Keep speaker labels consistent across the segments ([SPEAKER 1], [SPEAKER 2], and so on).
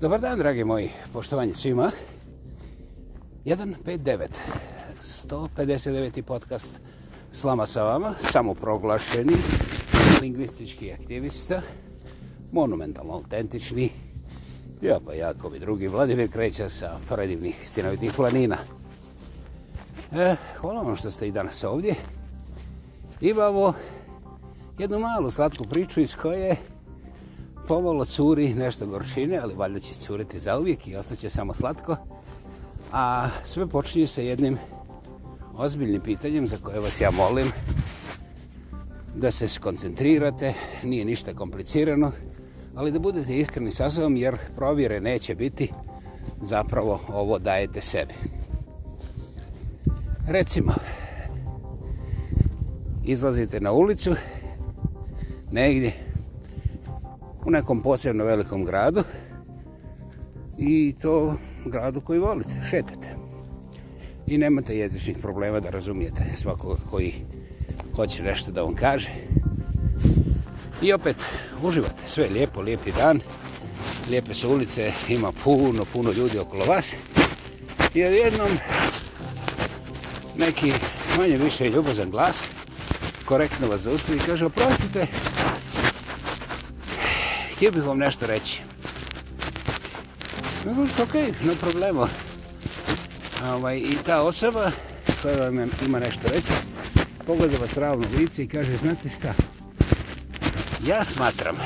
[SPEAKER 1] Dobar dan, dragi moji, poštovanje svima. 159, 159. podcast Slama sa vama, samoproglašeni lingvistički aktivista, monumentalno autentični, ja pa jako bi drugi, Vladimir Kreća sa predivnih stinovitih planina. E, hvala vam što ste i danas ovdje. Imamo jednu malu slatku priču iz koje je pomalo curi nešto gorčine, ali valjda će curiti zauvijek i ostaće samo slatko. A sve počinje sa jednim ozbiljnim pitanjem za koje vas ja molim da se skoncentrirate, nije ništa komplicirano, ali da budete iskreni sa sobom jer provjere neće biti, zapravo ovo dajete sebi. Recimo, izlazite na ulicu, negdje u nekom posebno velikom gradu i to gradu koji volite, šetate. I nemate jezičnih problema da razumijete svako koji hoće nešto da vam kaže. I opet uživate, sve je lijepo, lijepi dan, lijepe su ulice, ima puno, puno ljudi okolo vas. I jednom neki manje više ljubazan glas korektno vas zaustavi i kaže oprostite, htio bih vam nešto reći. Ne možete, ok, no problemo. Ovaj, I ta osoba koja vam ima nešto reći, pogleda vas ravno u lice i kaže, znate šta, ja smatram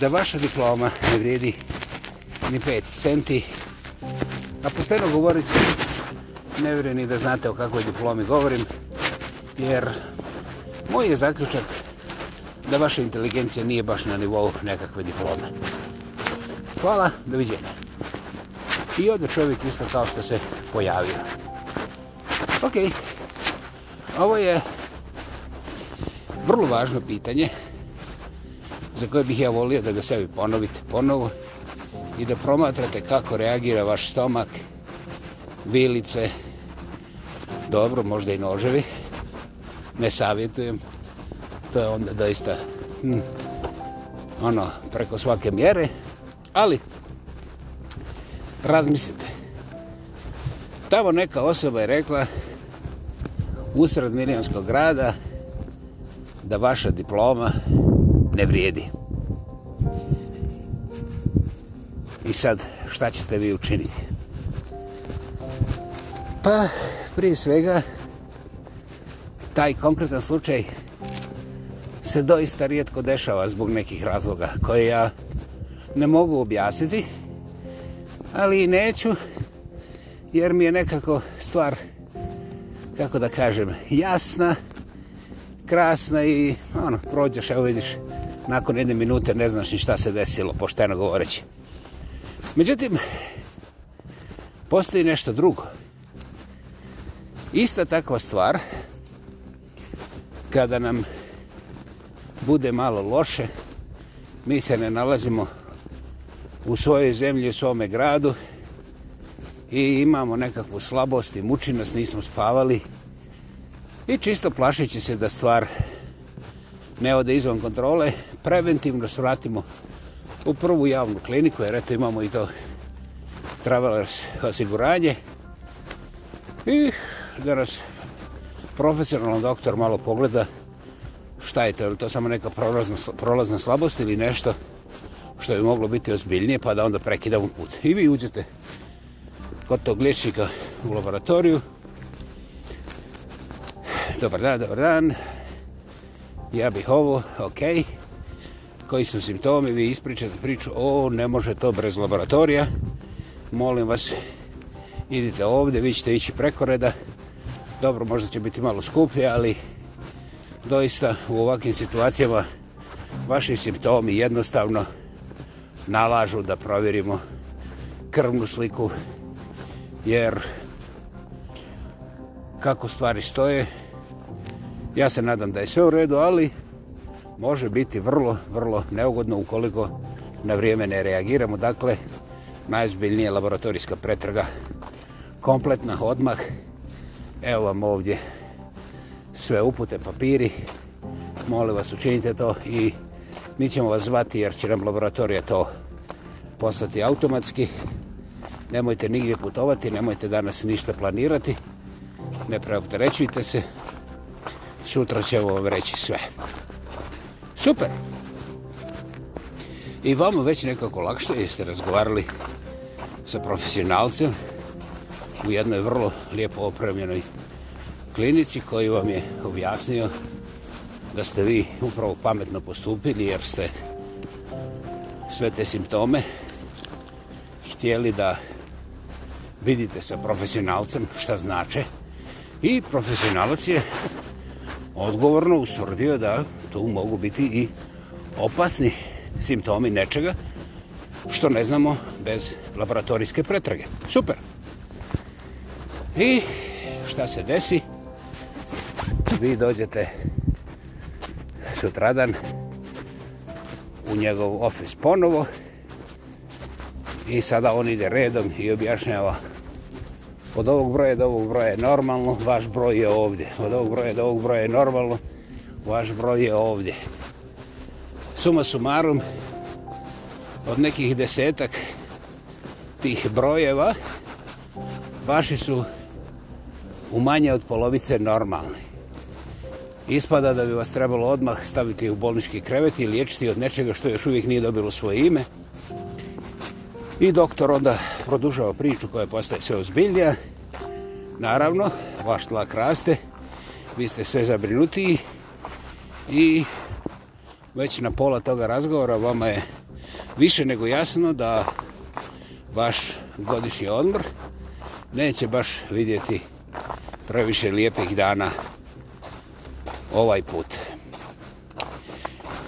[SPEAKER 1] da vaša diploma ne vrijedi ni 5 centi, a pošteno govorit ne vjerujem ni da znate o kakvoj diplomi govorim, jer moj je zaključak da vaša inteligencija nije baš na nivou nekakve diplome. Hvala, doviđenja. I ode čovjek isto kao što se pojavio. Ok, ovo je vrlo važno pitanje za koje bih ja volio da ga sebi ponovite ponovo i da promatrate kako reagira vaš stomak, vilice, dobro, možda i noževi, ne savjetujem, to je onda doista hm, ono, preko svake mjere, ali razmislite. Tamo neka osoba je rekla usred milijonskog grada da vaša diploma ne vrijedi. I sad, šta ćete vi učiniti? Pa, prije svega, taj konkretan slučaj se doista rijetko dešava zbog nekih razloga koje ja ne mogu objasniti, ali i neću, jer mi je nekako stvar, kako da kažem, jasna, krasna i ono, prođeš, evo vidiš, nakon jedne minute ne znaš ni šta se desilo, pošteno govoreći. Međutim, postoji nešto drugo. Ista takva stvar, kada nam bude malo loše. Mi se ne nalazimo u svojoj zemlji, u svome gradu i imamo nekakvu slabost i mučinost, nismo spavali i čisto plašeći se da stvar ne ode izvan kontrole, preventivno svratimo u prvu javnu kliniku, jer eto imamo i to travelers osiguranje i da nas profesionalno doktor malo pogleda šta je to, je li to samo neka prolazna, prolazna slabost ili nešto što bi moglo biti ozbiljnije, pa da onda prekidamo put. I vi uđete kod tog liječnika u laboratoriju. Dobar dan, dobar dan. Ja bih ovo, ok. Koji su simptomi? Vi ispričate priču, o, ne može to brez laboratorija. Molim vas, idite ovdje, vi ćete ići preko reda. Dobro, možda će biti malo skuplje, ali doista u ovakvim situacijama vaši simptomi jednostavno nalažu da provjerimo krvnu sliku jer kako stvari stoje ja se nadam da je sve u redu ali može biti vrlo vrlo neugodno ukoliko na vrijeme ne reagiramo dakle najzbiljnije laboratorijska pretraga kompletna odmah evo vam ovdje sve upute, papiri. Molim vas, učinite to i mi ćemo vas zvati jer će nam laboratorija to poslati automatski. Nemojte nigdje putovati, nemojte danas ništa planirati. Ne preopterećujte se. Sutra ćemo vam reći sve. Super! I vam već nekako lakše jeste razgovarali sa profesionalcem u jednoj vrlo lijepo opremljenoj klinici koji vam je objasnio da ste vi upravo pametno postupili jer ste sve te simptome htjeli da vidite sa profesionalcem šta znače i profesionalac je odgovorno usvrdio da tu mogu biti i opasni simptomi nečega što ne znamo bez laboratorijske pretrage. Super! I šta se desi? vi dođete sutradan u njegov ofis ponovo i sada on ide redom i objašnjava od ovog broja do ovog broja je normalno, vaš broj je ovdje. Od ovog broja do ovog broja je normalno, vaš broj je ovdje. Suma sumarum, od nekih desetak tih brojeva, vaši su u manje od polovice normalni. Ispada da bi vas trebalo odmah staviti u bolnički krevet i liječiti od nečega što još uvijek nije dobilo svoje ime. I doktor onda produžava priču koja postaje sve ozbiljnija. Naravno, vaš tlak raste, vi ste sve zabrinutiji i već na pola toga razgovora vama je više nego jasno da vaš godišnji odmr neće baš vidjeti previše lijepih dana učiniti ovaj put.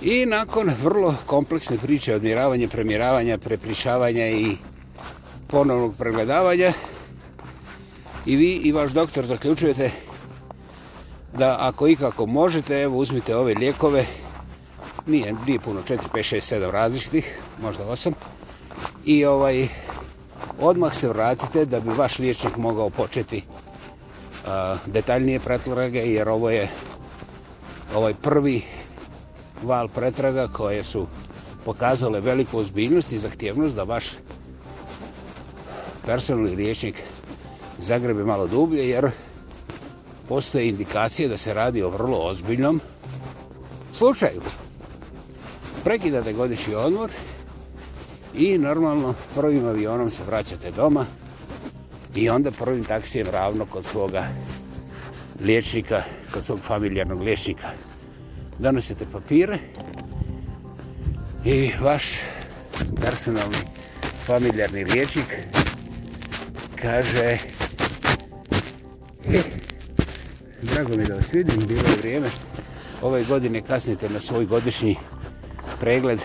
[SPEAKER 1] I nakon vrlo kompleksne priče odmiravanja, premiravanja, preprišavanja i ponovnog pregledavanja, i vi i vaš doktor zaključujete da ako ikako možete, evo uzmite ove lijekove, nije, nije puno, 4, 5, 6, 7 različitih, možda 8, i ovaj, odmah se vratite da bi vaš liječnik mogao početi a, detaljnije pretlorege, jer ovo je ovaj prvi val pretraga koje su pokazale veliku ozbiljnost i zahtjevnost da vaš personalni riječnik zagrebe malo dublje jer postoje indikacije da se radi o vrlo ozbiljnom slučaju. Prekidate godišnji odmor i normalno prvim avionom se vraćate doma i onda prvim taksijem ravno kod svoga liječnika, kod svog familijarnog liječnika. Donosite papire i vaš personalni familijarni liječnik kaže hey, hm, drago mi da vas vidim, bilo je vrijeme. Ove godine kasnite na svoj godišnji pregled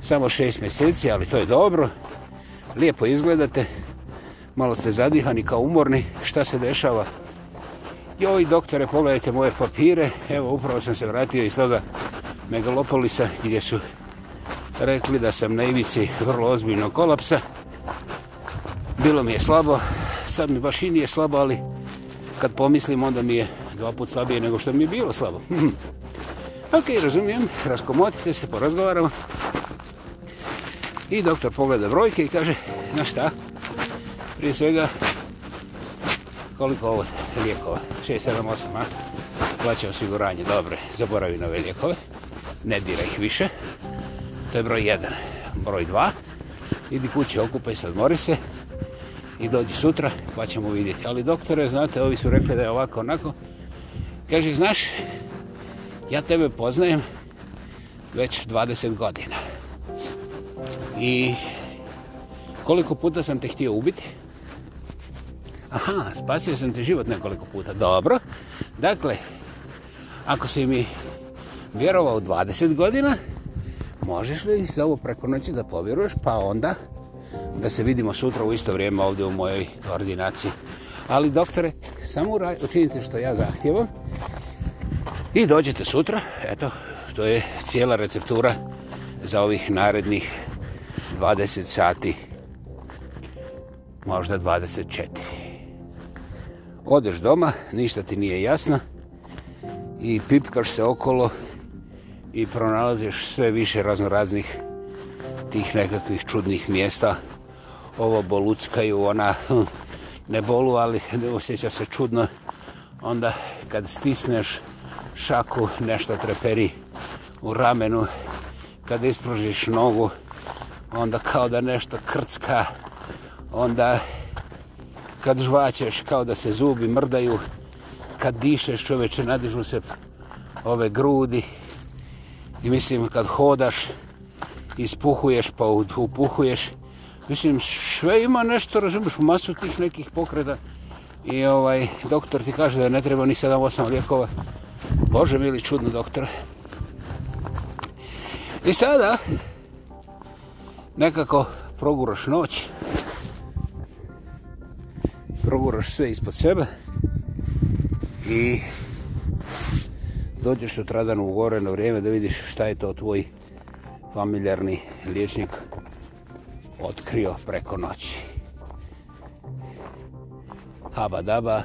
[SPEAKER 1] samo šest mjeseci, ali to je dobro. Lijepo izgledate, malo ste zadihani kao umorni. Šta se dešava? joj doktore, pogledajte moje papire, evo upravo sam se vratio iz toga megalopolisa gdje su rekli da sam na ivici vrlo ozbiljnog kolapsa. Bilo mi je slabo, sad mi baš i nije slabo, ali kad pomislim onda mi je dva put slabije nego što mi je bilo slabo. ok, razumijem, raskomotite se, porazgovaramo. I doktor pogleda brojke i kaže, znaš šta, prije svega koliko ovo lijekova? 6, 7, 8, a? Plaćam osiguranje, dobre, zaboravi nove lijekove. Ne dira ih više. To je broj 1. Broj 2. Idi kući, okupaj se, odmori se. I dođi sutra, pa ćemo vidjeti. Ali doktore, znate, ovi su rekli da je ovako, onako. Kaže, znaš, ja tebe poznajem već 20 godina. I koliko puta sam te htio ubiti? Aha, spasio sam ti život nekoliko puta. Dobro. Dakle, ako si mi vjerovao 20 godina, možeš li za ovo preko noći da povjeruješ, pa onda da se vidimo sutra u isto vrijeme ovdje u mojoj ordinaciji. Ali, doktore, samo učinite što ja zahtjevam i dođete sutra. Eto, to je cijela receptura za ovih narednih 20 sati, možda 24 odeš doma, ništa ti nije jasno i pipkaš se okolo i pronalaziš sve više razno raznih tih nekakvih čudnih mjesta. Ovo bolucaju, ona hm, ne bolu, ali ne osjeća se čudno. Onda kad stisneš šaku, nešto treperi u ramenu. Kad ispružiš nogu, onda kao da nešto krcka. Onda kad žvaćeš kao da se zubi mrdaju, kad dišeš čoveče nadižu se ove grudi i mislim kad hodaš ispuhuješ pa upuhuješ mislim sve ima nešto razumiješ u masu tih nekih pokreta i ovaj doktor ti kaže da ne treba ni 7-8 lijekova Bože mili čudno doktor i sada nekako proguraš noć proguraš sve ispod sebe i dođeš u Tradanu u gore na vrijeme da vidiš šta je to tvoj familjarni liječnik otkrio preko noći. Haba daba,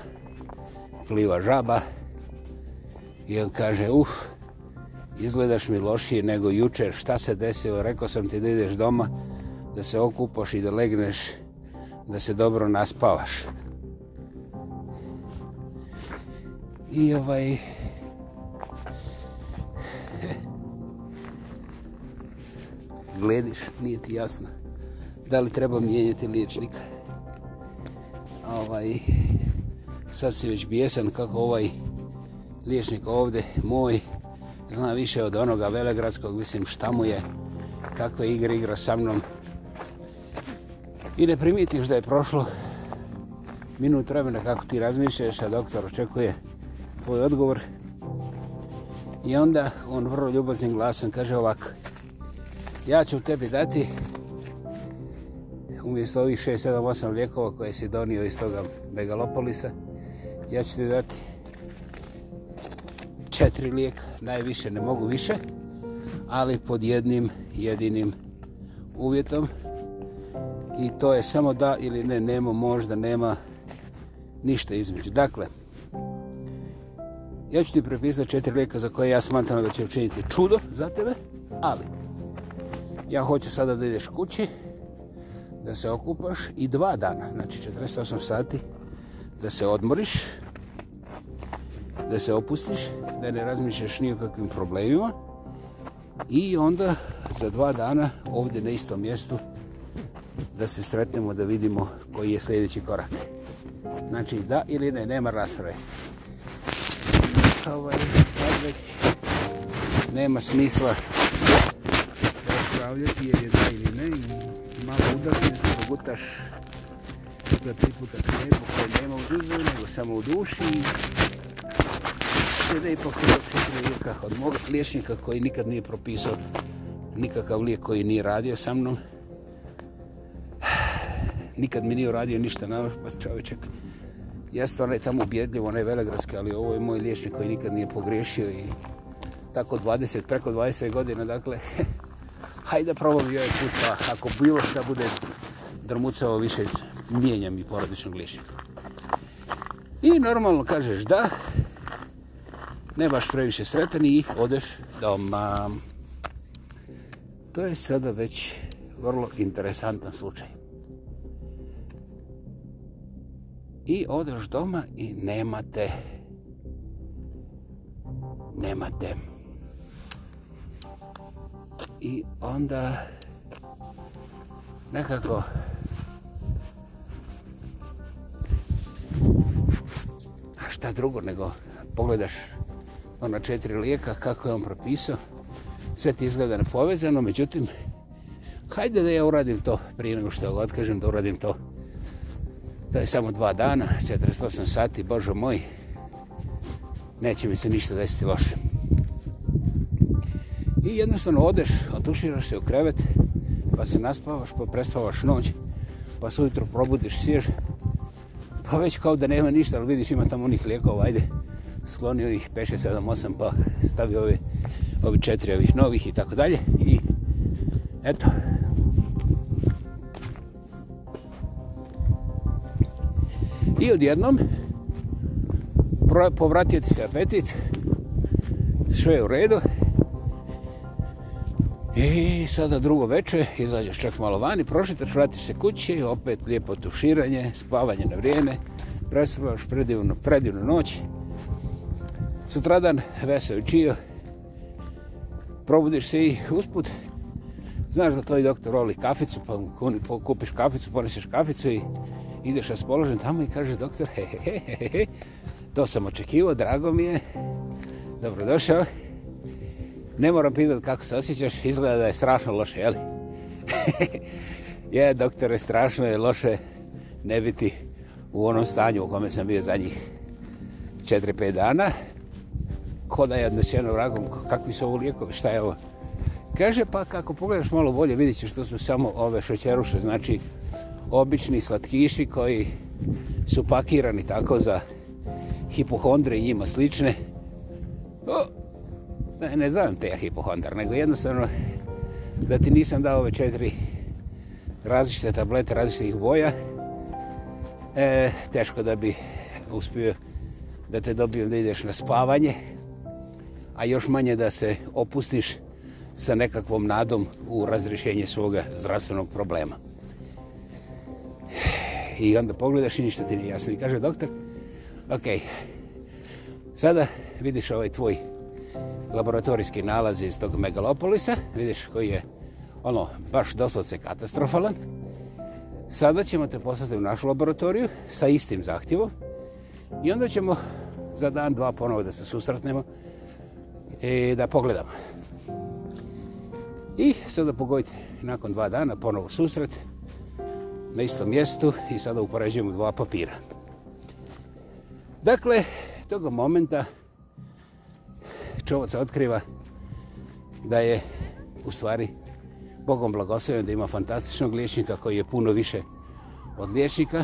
[SPEAKER 1] pliva žaba i on kaže, uh, izgledaš mi lošije nego jučer, šta se desilo, rekao sam ti da ideš doma, da se okupaš i da legneš, da se dobro naspavaš. I ovaj... Glediš, nije ti jasno da li treba mijenjati liječnika. Ovaj, sad si već bijesan kako ovaj liječnik ovdje, moj, zna više od onoga velegradskog, mislim šta mu je, kakve igre igra sa mnom. I ne primitiš da je prošlo minut vremena kako ti razmišljaš, a doktor očekuje tvoj odgovor. I onda on vrlo ljubaznim glasom kaže ovako, ja ću tebi dati umjesto ovih 6, 7, 8 lijekova koje si donio iz toga megalopolisa, ja ću ti dati četiri lijeka, najviše, ne mogu više, ali pod jednim jedinim uvjetom. I to je samo da ili ne, nema možda, nema ništa između. Dakle, ja ću ti prepisati četiri lijeka za koje ja smatram da će učiniti čudo za tebe, ali ja hoću sada da ideš kući, da se okupaš i dva dana, znači 48 sati, da se odmoriš, da se opustiš, da ne razmišljaš ni o kakvim problemima i onda za dva dana ovdje na istom mjestu da se sretnemo, da vidimo koji je sljedeći korak. Znači da ili ne, nema rasprave ovaj, sad već nema smisla raspravljati jer je da ili ne i malo udati da se pogutaš da priputa k nebu koje nema u duzu nego samo u duši i sve i lijeka od mog liječnika koji nikad nije propisao nikakav lijek koji nije radio sa mnom nikad mi nije radio ništa na vas čovječak čovječak Jeste onaj tamo ubjedljivo, onaj velegradski, ali ovo je moj liječnik koji nikad nije pogrešio i tako 20, preko 20 godina, dakle, hajde probam i ovaj put, pa ako bilo šta bude drmucao više, mijenjam i porodičnog liječnika. I normalno kažeš da, ne baš previše sretan i odeš doma. To je sada već vrlo interesantan slučaj. i odeš doma i nemate nemate i onda nekako a šta drugo nego pogledaš ona četiri lijeka kako je on propisao sve ti izgleda nepovezano međutim hajde da ja uradim to prije nego što ga otkažem da uradim to To je samo dva dana, 48 sati, Bože moj, neće mi se ništa desiti loše. I jednostavno odeš, otuširaš se u krevet, pa se naspavaš, pa prespavaš noć, pa se ujutro probudiš svjež, pa već kao da nema ništa, ali vidiš ima tamo onih lijekova, ajde, skloni ovih 5, 6, 7, 8, pa stavi ove, ovi četiri ovih novih i tako dalje. I eto, I odjednom povratio ti se apetit, sve je u redu. I sada drugo večer, izađeš čak malo vani, prošitaš, vratiš se kući, opet lijepo tuširanje, spavanje na vrijeme, prespavaš predivnu, predivnu noć. Sutradan, vesel čio, probudiš se i usput. Znaš da tvoj doktor voli kaficu, pa kupiš kaficu, poneseš kaficu i ideš raspoložen tamo i kaže doktor, he, he, he, he, to sam očekivao, drago mi je, dobrodošao. Ne moram pitati kako se osjećaš, izgleda da je strašno loše, jel? je, doktore, strašno je loše ne biti u onom stanju u kome sam bio zadnjih 4-5 dana. Ko da je odnosjeno vragom, kakvi su ovo lijekovi, šta je ovo? Kaže, pa kako pogledaš malo bolje, vidit ćeš što su samo ove šećeruše, znači obični slatkiši koji su pakirani tako za hipohondre i njima slične. O, ne, ne znam te ja hipohondar, nego jednostavno da ti nisam dao ove četiri različite tablete različitih boja, e, teško da bi uspio da te dobijem da ideš na spavanje, a još manje da se opustiš sa nekakvom nadom u razrišenje svoga zdravstvenog problema i onda pogledaš i ništa ti nije jasno. I kaže doktor, ok, sada vidiš ovaj tvoj laboratorijski nalaz iz tog megalopolisa, vidiš koji je ono baš doslovce katastrofalan. Sada ćemo te poslati u našu laboratoriju sa istim zahtjevom i onda ćemo za dan, dva ponovo da se susretnemo i da pogledamo. I sada pogodite nakon dva dana ponovo susret, na istom mjestu i sada upoređujemo dva papira. Dakle, toga momenta čovac otkriva da je u stvari Bogom blagosavljen da ima fantastičnog liječnika koji je puno više od liječnika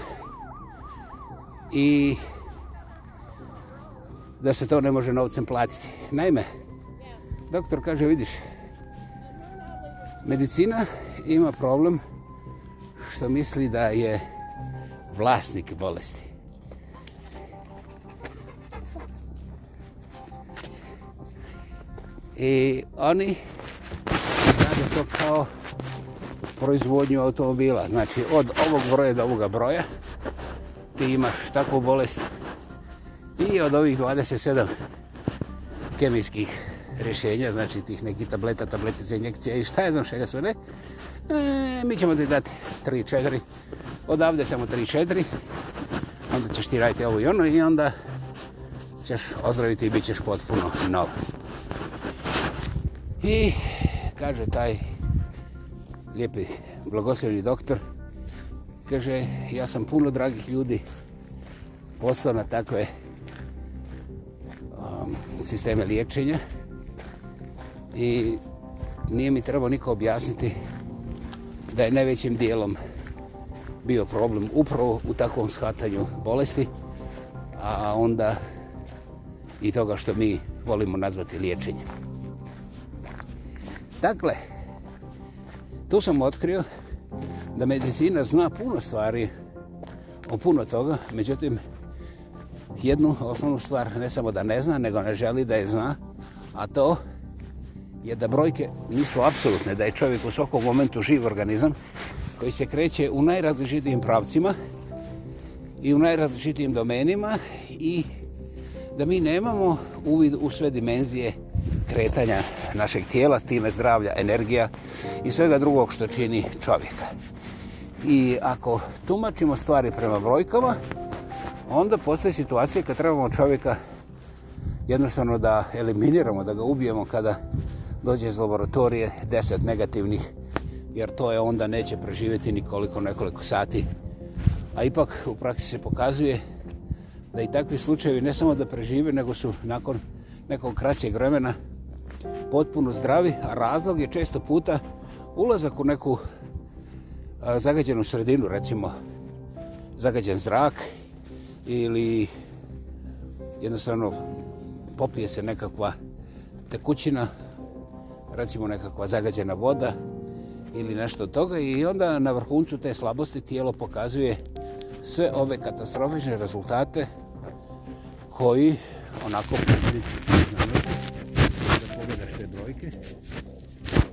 [SPEAKER 1] i da se to ne može novcem platiti. Naime, doktor kaže, vidiš, medicina ima problem što misli da je vlasnik bolesti. I oni rade to kao proizvodnju automobila. Znači, od ovog broja do ovoga broja ti imaš takvu bolest. I od ovih 27 kemijskih rješenja, znači tih nekih tableta, tablete za injekcije i šta je znam šega sve ne, E, mi ćemo ti dati 3-4. Odavde samo 3-4. Onda ćeš ti raditi ovo i ono i onda ćeš ozdraviti i bit ćeš potpuno nov. I kaže taj lijepi blagosljeni doktor, kaže, ja sam puno dragih ljudi poslao na takve um, sisteme liječenja i nije mi trebao niko objasniti da je najvećim dijelom bio problem upravo u takvom shvatanju bolesti, a onda i toga što mi volimo nazvati liječenjem. Dakle, tu sam otkrio da medicina zna puno stvari o puno toga, međutim, jednu osnovnu stvar ne samo da ne zna, nego ne želi da je zna, a to je je da brojke nisu apsolutne, da je čovjek u svakog momentu živ organizam koji se kreće u najrazličitijim pravcima i u najrazličitijim domenima i da mi nemamo uvid u sve dimenzije kretanja našeg tijela, time zdravlja, energija i svega drugog što čini čovjeka. I ako tumačimo stvari prema brojkama, onda postoje situacije kad trebamo čovjeka jednostavno da eliminiramo, da ga ubijemo kada dođe iz laboratorije 10 negativnih, jer to je onda neće preživjeti nikoliko nekoliko sati. A ipak u praksi se pokazuje da i takvi slučajevi ne samo da prežive, nego su nakon nekog kraćeg vremena potpuno zdravi, a razlog je često puta ulazak u neku zagađenu sredinu, recimo zagađen zrak ili jednostavno popije se nekakva tekućina recimo nekakva zagađena voda ili nešto od toga i onda na vrhuncu te slabosti tijelo pokazuje sve ove katastrofične rezultate koji onako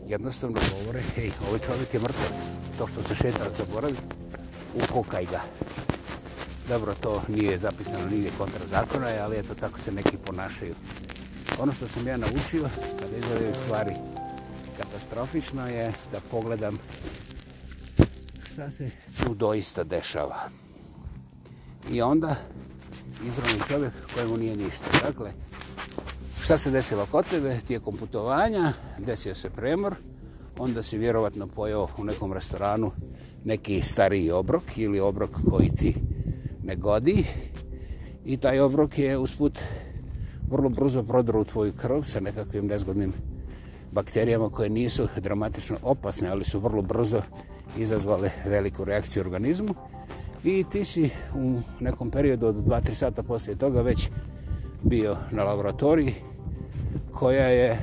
[SPEAKER 1] jednostavno govore hej, ovaj čovjek je mrtav to što se šeta zaboravi ukokaj ga dobro, to nije zapisano nije kontra zakona, ali eto tako se neki ponašaju ono što sam ja naučio kada izgledaju stvari katastrofično je da pogledam šta se tu doista dešava. I onda izravni čovjek kojemu nije ništa. Dakle, šta se desilo kod tebe tijekom putovanja? Desio se premor, onda si vjerovatno pojao u nekom restoranu neki stariji obrok ili obrok koji ti ne godi i taj obrok je usput vrlo brzo prodro u tvoju krv sa nekakvim nezgodnim bakterijama koje nisu dramatično opasne, ali su vrlo brzo izazvale veliku reakciju organizmu. I ti si u nekom periodu od 2-3 sata poslije toga već bio na laboratoriji koja je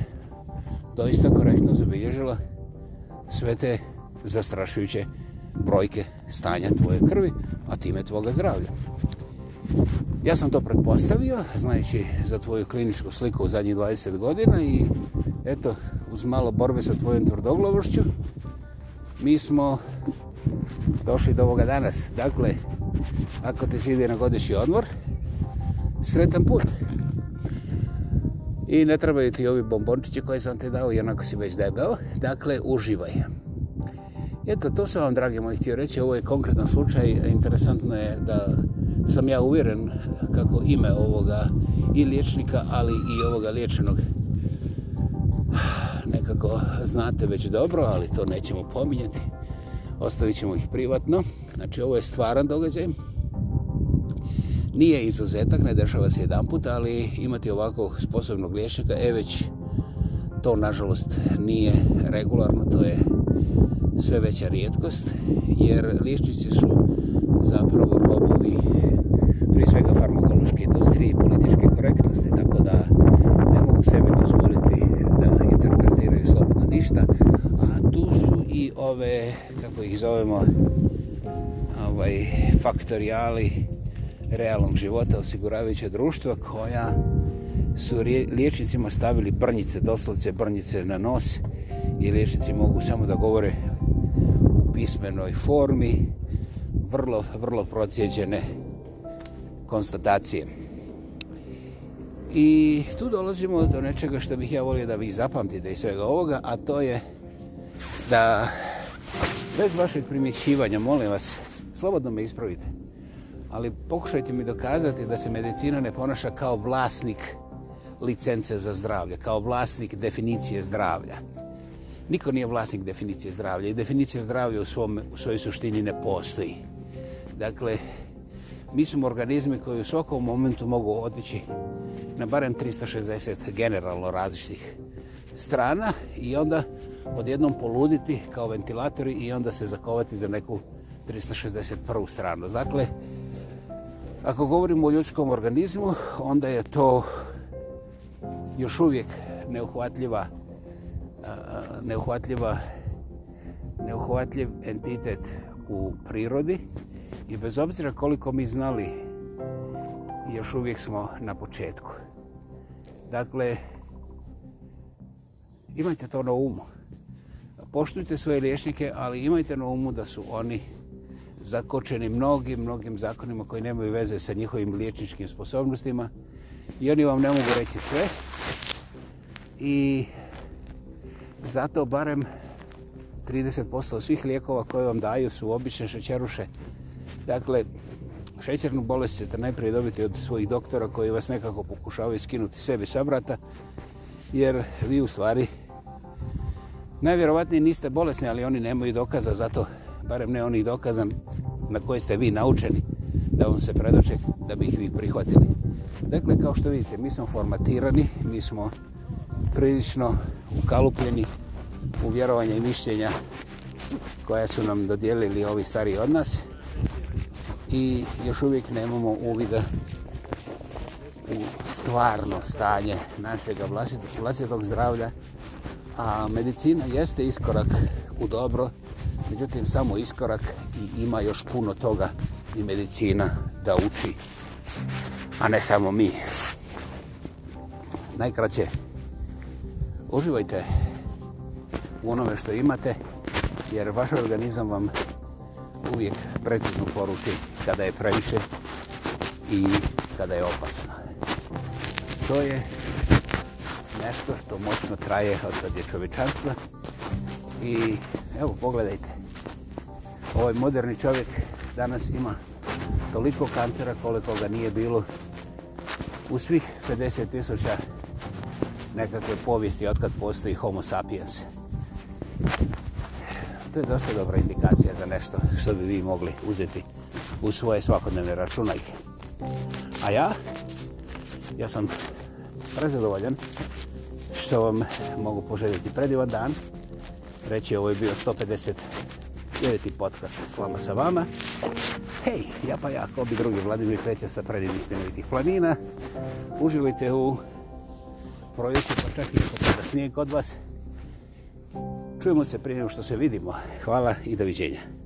[SPEAKER 1] doista korektno zabilježila sve te zastrašujuće brojke stanja tvoje krvi, a time tvoga zdravlja. Ja sam to pretpostavio, znajući za tvoju kliničku sliku u zadnjih 20 godina i eto, uz malo borbe sa tvojom tvrdoglavošću, mi smo došli do ovoga danas. Dakle, ako te sidi na godišnji odmor, sretan put. I ne trebaju ti ovi bombončići koje sam ti dao, jednako si već debeo. Dakle, uživaj. Eto, to sam vam, dragi moji, htio reći. Ovo je konkretan slučaj. Interesantno je da sam ja uvjeren svakako ime ovoga i liječnika, ali i ovoga liječenog. Nekako znate već dobro, ali to nećemo pominjati. Ostavit ćemo ih privatno. Znači, ovo je stvaran događaj. Nije izuzetak, ne dešava se jedan put, ali imati ovako sposobnog liječnika, e već to, nažalost, nije regularno, to je sve veća rijetkost, jer liječnici su zapravo robovi prije svega farmakološke industrije i političke korektnosti, tako da ne mogu sebi dozvoliti da interpretiraju slobodno ništa. A tu su i ove, kako ih zovemo, ovaj, faktorijali realnog života osiguravajuća društva koja su liječnicima stavili brnjice, doslovce brnjice na nos i liječnici mogu samo da govore u pismenoj formi, vrlo, vrlo procjeđene liječnice konstatacije. I tu dolazimo do nečega što bih ja volio da vi zapamtite iz svega ovoga, a to je da bez vašeg primjećivanja, molim vas, slobodno me ispravite, ali pokušajte mi dokazati da se medicina ne ponaša kao vlasnik licence za zdravlje, kao vlasnik definicije zdravlja. Niko nije vlasnik definicije zdravlja i definicija zdravlja u, svom, u svojoj suštini ne postoji. Dakle, Mi smo organizmi koji u svakom momentu mogu otići na barem 360 generalno različitih strana i onda odjednom poluditi kao ventilatori i onda se zakovati za neku 361. stranu. Dakle, ako govorimo o ljudskom organizmu, onda je to još uvijek neuhvatljiva, neuhvatljiva, neuhvatljiv entitet u prirodi. I bez obzira koliko mi znali, još uvijek smo na početku. Dakle, imajte to na umu. Poštujte svoje liječnike, ali imajte na umu da su oni zakočeni mnogim, mnogim zakonima koji nemaju veze sa njihovim liječničkim sposobnostima i oni vam ne mogu reći sve. I zato barem 30% svih lijekova koje vam daju su obične šećeruše Dakle, šećernu bolest ćete najprej dobiti od svojih doktora koji vas nekako pokušavaju skinuti sebe sa vrata, jer vi u stvari najvjerovatnije niste bolesni, ali oni nemaju dokaza, zato barem ne onih dokaza na koje ste vi naučeni da vam se predoče da bih vi prihvatili. Dakle, kao što vidite, mi smo formatirani, mi smo prilično ukalupljeni u vjerovanje i mišljenja koja su nam dodijelili ovi stari od nas i još uvijek nemamo uvida u stvarno stanje našeg vlastitog, vlastitog zdravlja. A medicina jeste iskorak u dobro, međutim samo iskorak i ima još puno toga i medicina da uči, a ne samo mi. Najkraće, uživajte u onome što imate, jer vaš organizam vam uvijek precizno poruke kada je previše i kada je opasna. To je nešto što moćno traje od sad je čovečanstva. I evo, pogledajte. Ovaj moderni čovjek danas ima toliko kancera koliko ga nije bilo u svih 50 tisuća nekakve povijesti otkad postoji homo sapiens to je dosta dobra indikacija za nešto što bi vi mogli uzeti u svoje svakodnevne računajke. A ja, ja sam prezadovoljan što vam mogu poželjeti predivan dan. Reći, ovo je bio 159. podcast Slama sa vama. Hej, ja pa ja, ko bi drugi Vladimir Kreća sa predivnih stenovitih planina. Uživajte u projektu, pa čak i ako pada snijeg od vas. Uživajte. Čujemo se prije nego što se vidimo. Hvala i doviđenja.